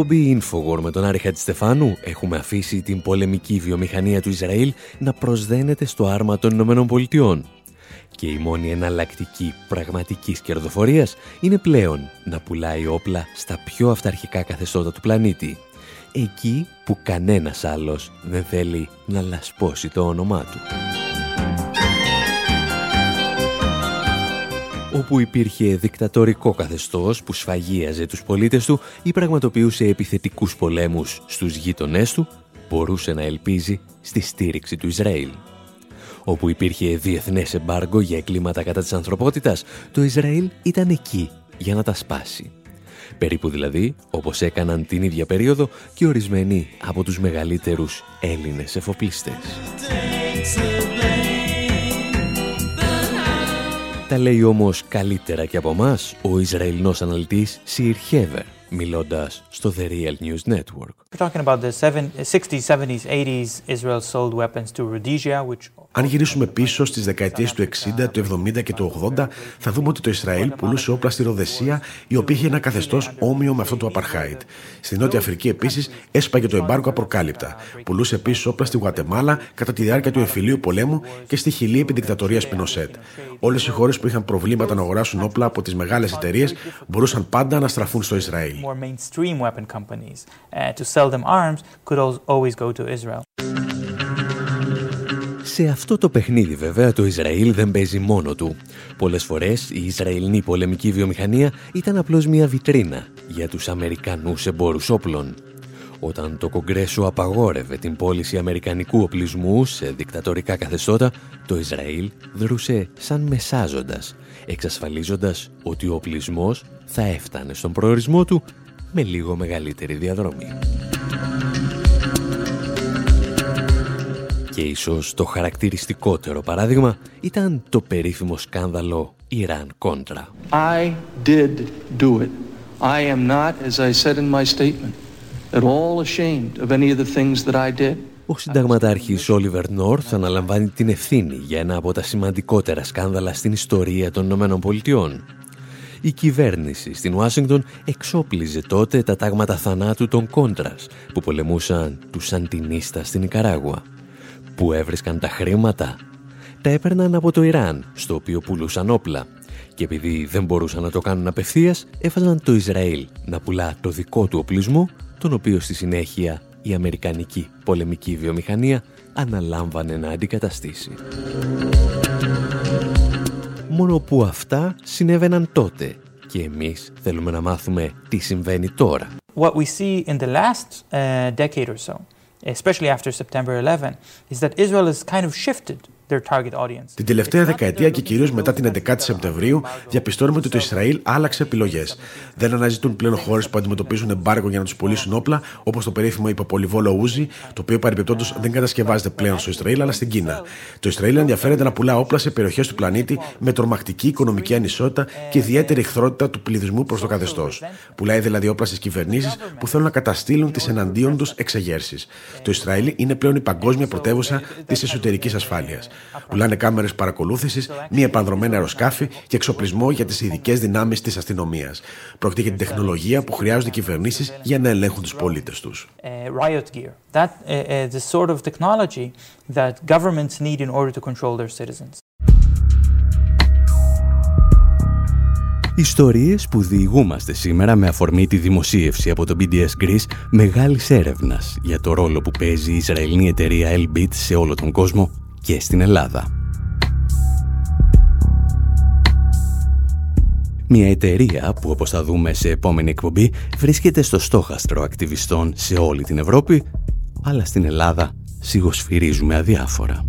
Εκπομπή Infowar με τον Άρη Χατζηστεφάνου έχουμε αφήσει την πολεμική βιομηχανία του Ισραήλ να προσδένεται στο άρμα των Ηνωμένων Πολιτειών. Και η μόνη εναλλακτική πραγματικής κερδοφορίας είναι πλέον να πουλάει όπλα στα πιο αυταρχικά καθεστώτα του πλανήτη. Εκεί που κανένας άλλος δεν θέλει να λασπώσει το όνομά του. Όπου υπήρχε δικτατορικό καθεστώς που σφαγίαζε τους πολίτες του ή πραγματοποιούσε επιθετικούς πολέμους στους γείτονές του, μπορούσε να ελπίζει στη στήριξη του Ισραήλ. Όπου υπήρχε διεθνές εμπάργκο για εγκλήματα κατά της ανθρωπότητας, το Ισραήλ ήταν εκεί για να τα σπάσει. Περίπου δηλαδή όπως έκαναν την ίδια περίοδο και ορισμένοι από τους μεγαλύτερους Έλληνες εφοπλιστές. Τα λέει όμως καλύτερα και από μας ο Ισραηλινός αναλυτής Σιρ Χέβερ, μιλώντας στο The Real News Network. We're talking about the 60s, 70s, 80s, Israel sold weapons to Rhodesia, which αν γυρίσουμε πίσω στις δεκαετίες του 60, του 70 και του 80, θα δούμε ότι το Ισραήλ πουλούσε όπλα στη Ροδεσία, η οποία είχε ένα καθεστώς όμοιο με αυτό του Απαρχάιτ. Στη Νότια Αφρική επίσης έσπαγε το εμπάρκο απροκάλυπτα. Πουλούσε επίση όπλα στη Γουατεμάλα κατά τη διάρκεια του εμφυλίου πολέμου και στη Χιλή επί δικτατορίας Πινοσέτ. Όλες οι χώρες που είχαν προβλήματα να αγοράσουν όπλα από τις μεγάλες εταιρείες μπορούσαν πάντα να στραφούν στο Ισραήλ. Σε αυτό το παιχνίδι βέβαια το Ισραήλ δεν παίζει μόνο του. Πολλές φορές η Ισραηλινή πολεμική βιομηχανία ήταν απλώς μια βιτρίνα για τους Αμερικανούς εμπόρους όπλων. Όταν το Κογκρέσο απαγόρευε την πώληση αμερικανικού οπλισμού σε δικτατορικά καθεστώτα, το Ισραήλ δρούσε σαν μεσάζοντας, εξασφαλίζοντας ότι ο οπλισμός θα έφτανε στον προορισμό του με λίγο μεγαλύτερη διαδρομή. Και ίσως το χαρακτηριστικότερο παράδειγμα ήταν το περίφημο σκάνδαλο Ιράν-Κόντρα. I did do it. I am not, as I said in my statement, at all ashamed of any of the things that I did. Ο συνταγματάρχης Όλιβερ Νόρθ αναλαμβάνει την ευθύνη για ένα από τα σημαντικότερα σκάνδαλα στην ιστορία των Ηνωμένων Πολιτειών. η κυβέρνηση στην Ουάσιγκτον εξόπλιζε τότε τα τάγματα θανάτου των Κόντρας που πολεμούσαν τους Σαντινίστα στην Ικαράγουα. Πού έβρισκαν τα χρήματα; Τα έπαιρναν από το Ιράν, στο οποίο πουλούσαν όπλα. Και επειδή δεν μπορούσαν να το κάνουν απευθείας, έφαζαν το Ισραήλ να πουλά το δικό του οπλισμό, τον οποίο στη συνέχεια η Αμερικανική πολεμική βιομηχανία αναλάμβανε να αντικαταστήσει. Μόνο που αυτά συνέβαιναν τότε και εμείς θέλουμε να μάθουμε τι συμβαίνει τώρα. What we see in the last uh, decade or so, especially after September 11, is that Israel has kind of shifted την τελευταία δεκαετία και κυρίως μετά την 11η Σεπτεμβρίου, διαπιστώνουμε ότι το Ισραήλ άλλαξε επιλογές. Δεν αναζητούν πλέον χώρες που αντιμετωπίζουν εμπάργο για να τους πουλήσουν όπλα, όπως το περίφημο υποπολιβόλο Ούζι, το οποίο παρεμπιπτόντως δεν κατασκευάζεται πλέον στο Ισραήλ αλλά στην Κίνα. Το Ισραήλ ενδιαφέρεται να πουλά όπλα σε περιοχές του πλανήτη με τρομακτική οικονομική ανισότητα και ιδιαίτερη εχθρότητα του πληθυσμού προς το καθεστώς. Πουλάει δηλαδή όπλα στις κυβερνήσεις που θέλουν να καταστήλουν τις εναντίον τους εξεγέρσεις. Το Ισραήλ είναι πλέον η παγκόσμια πρωτεύουσα της εσωτερικής ασφάλειας. Πουλάνε κάμερες παρακολούθησης, μη επανδρομένα αεροσκάφη και εξοπλισμό για τις ειδικές δυνάμεις της αστυνομίας. Πρόκειται για την τεχνολογία που χρειάζονται οι κυβερνήσεις για να ελέγχουν τους πολίτες τους. Ιστορίες που διηγούμαστε σήμερα με αφορμή τη δημοσίευση από το BDS Greece μεγάλης έρευνας για το ρόλο που παίζει η Ισραηλινή εταιρεία Elbit σε όλο τον κόσμο και στην Ελλάδα. Μια εταιρεία που όπως θα δούμε σε επόμενη εκπομπή βρίσκεται στο στόχαστρο ακτιβιστών σε όλη την Ευρώπη αλλά στην Ελλάδα σιγοσφυρίζουμε αδιάφορα.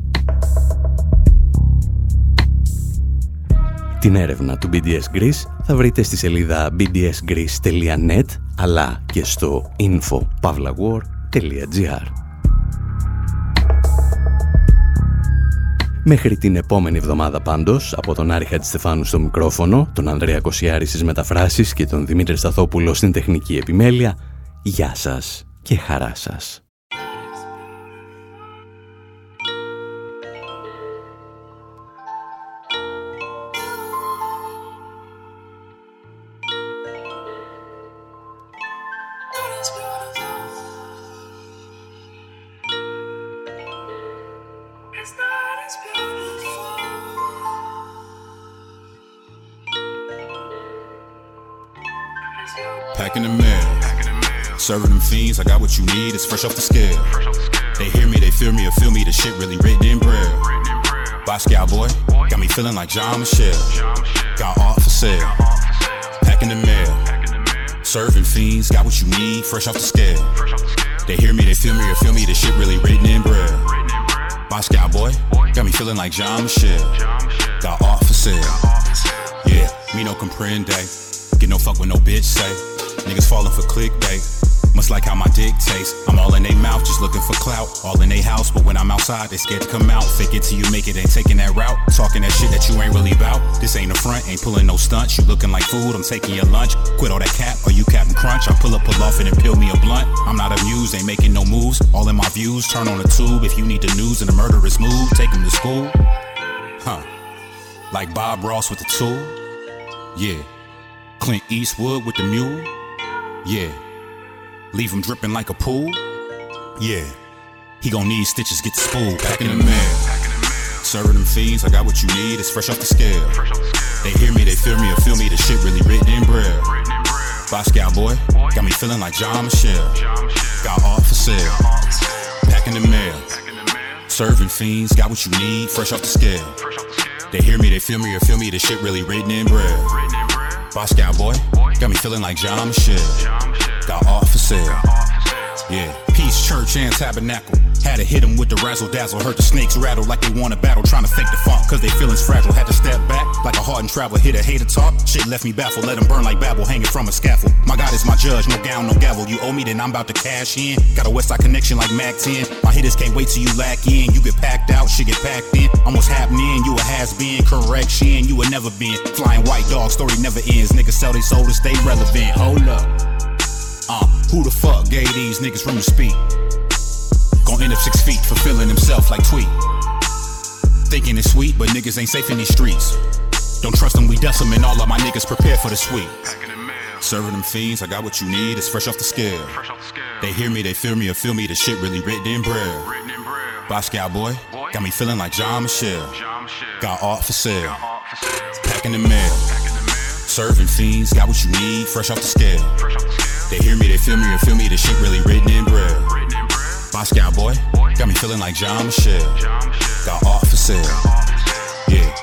Την έρευνα του BDS Greece θα βρείτε στη σελίδα bdsgreece.net αλλά και στο info.pavlawar.gr Μέχρι την επόμενη εβδομάδα πάντως, από τον Άρη Χατζηστεφάνου στο μικρόφωνο, τον Ανδρέα Κοσιάρη στις μεταφράσεις και τον Δημήτρη Σταθόπουλο στην τεχνική επιμέλεια, γεια σας και χαρά σας. Packing the mail. Serving them fiends, I got what you need, it's fresh off the scale. They hear me, they feel me, or feel me, the shit really written in braille. Basquiat boy, got me feeling like John Michelle. Got art for sale. Packing the mail. Serving fiends, got what you need, fresh off the scale. They hear me, they feel me, or feel me, the shit really written in braille. Basquiat boy, got me feeling like John Michelle. Got art for sale. Yeah, me no comprende. Get no fuck with no bitch say. Niggas falling for clickbait. Much like how my dick tastes. I'm all in they mouth, just looking for clout. All in they house, but when I'm outside, they scared to come out. Fake it till you make it, ain't taking that route. Talking that shit that you ain't really about. This ain't a front, ain't pulling no stunts. You looking like food, I'm taking your lunch. Quit all that cap, or you Captain Crunch. I pull up, pull off and peel me a blunt. I'm not amused, ain't making no moves. All in my views, turn on the tube. If you need the news and a murderous move, take them to school. Huh. Like Bob Ross with the tool. Yeah. Clint Eastwood with the mule? Yeah. Leave him dripping like a pool? Yeah. He gon' need stitches, get the spool. Back the mail. Serving them fiends, I got what you need, it's fresh off the scale. They hear me, they feel me, or feel me, the shit really written in braille. Basquiat boy, got me feeling like John Michelle. Got art for sale. Packing the mail. Serving fiends, got what you need, fresh off the scale. They hear me, they feel me, or feel me, the shit really written in braille. Basquiat boy, got me feeling like John Michelle. Got art for sale. Yeah, Peace Church and Tabernacle. Had to hit him with the razzle dazzle. Heard the snakes rattle like they want a battle. Trying to fake the funk cause they feelings fragile. Had to step back like a hardened traveler. Hit a hater talk. Shit left me baffled. Let him burn like Babel hanging from a scaffold. My God is my judge. No gown, no gavel. You owe me, then I'm about to cash in. Got a Westside connection like Mac 10. My hitters can't wait till you lack in. You get packed out, shit get packed in. Almost happening. You a has been. Correction. You a never been. Flying white dog. Story never ends. Niggas sell they soul to stay relevant. Hold up. Uh, who the fuck gave these niggas room to speak? Gon' end up six feet, fulfilling himself like Tweet. Thinking it's sweet, but niggas ain't safe in these streets. Don't trust them, we and all of my niggas prepare for the sweep. Serving them fiends, I got what you need, it's fresh off the scale. They hear me, they feel me, or feel me, the shit really written in braille. Basquiat boy, got me feeling like John Michelle. John Got art for sale, packing the mail. Serving fiends, got what you need, fresh off the scale. They hear me, they feel me, and feel me. The shit really written in braille. Moscow boy, got me feeling like John Michelle. Got art for sale. Yeah.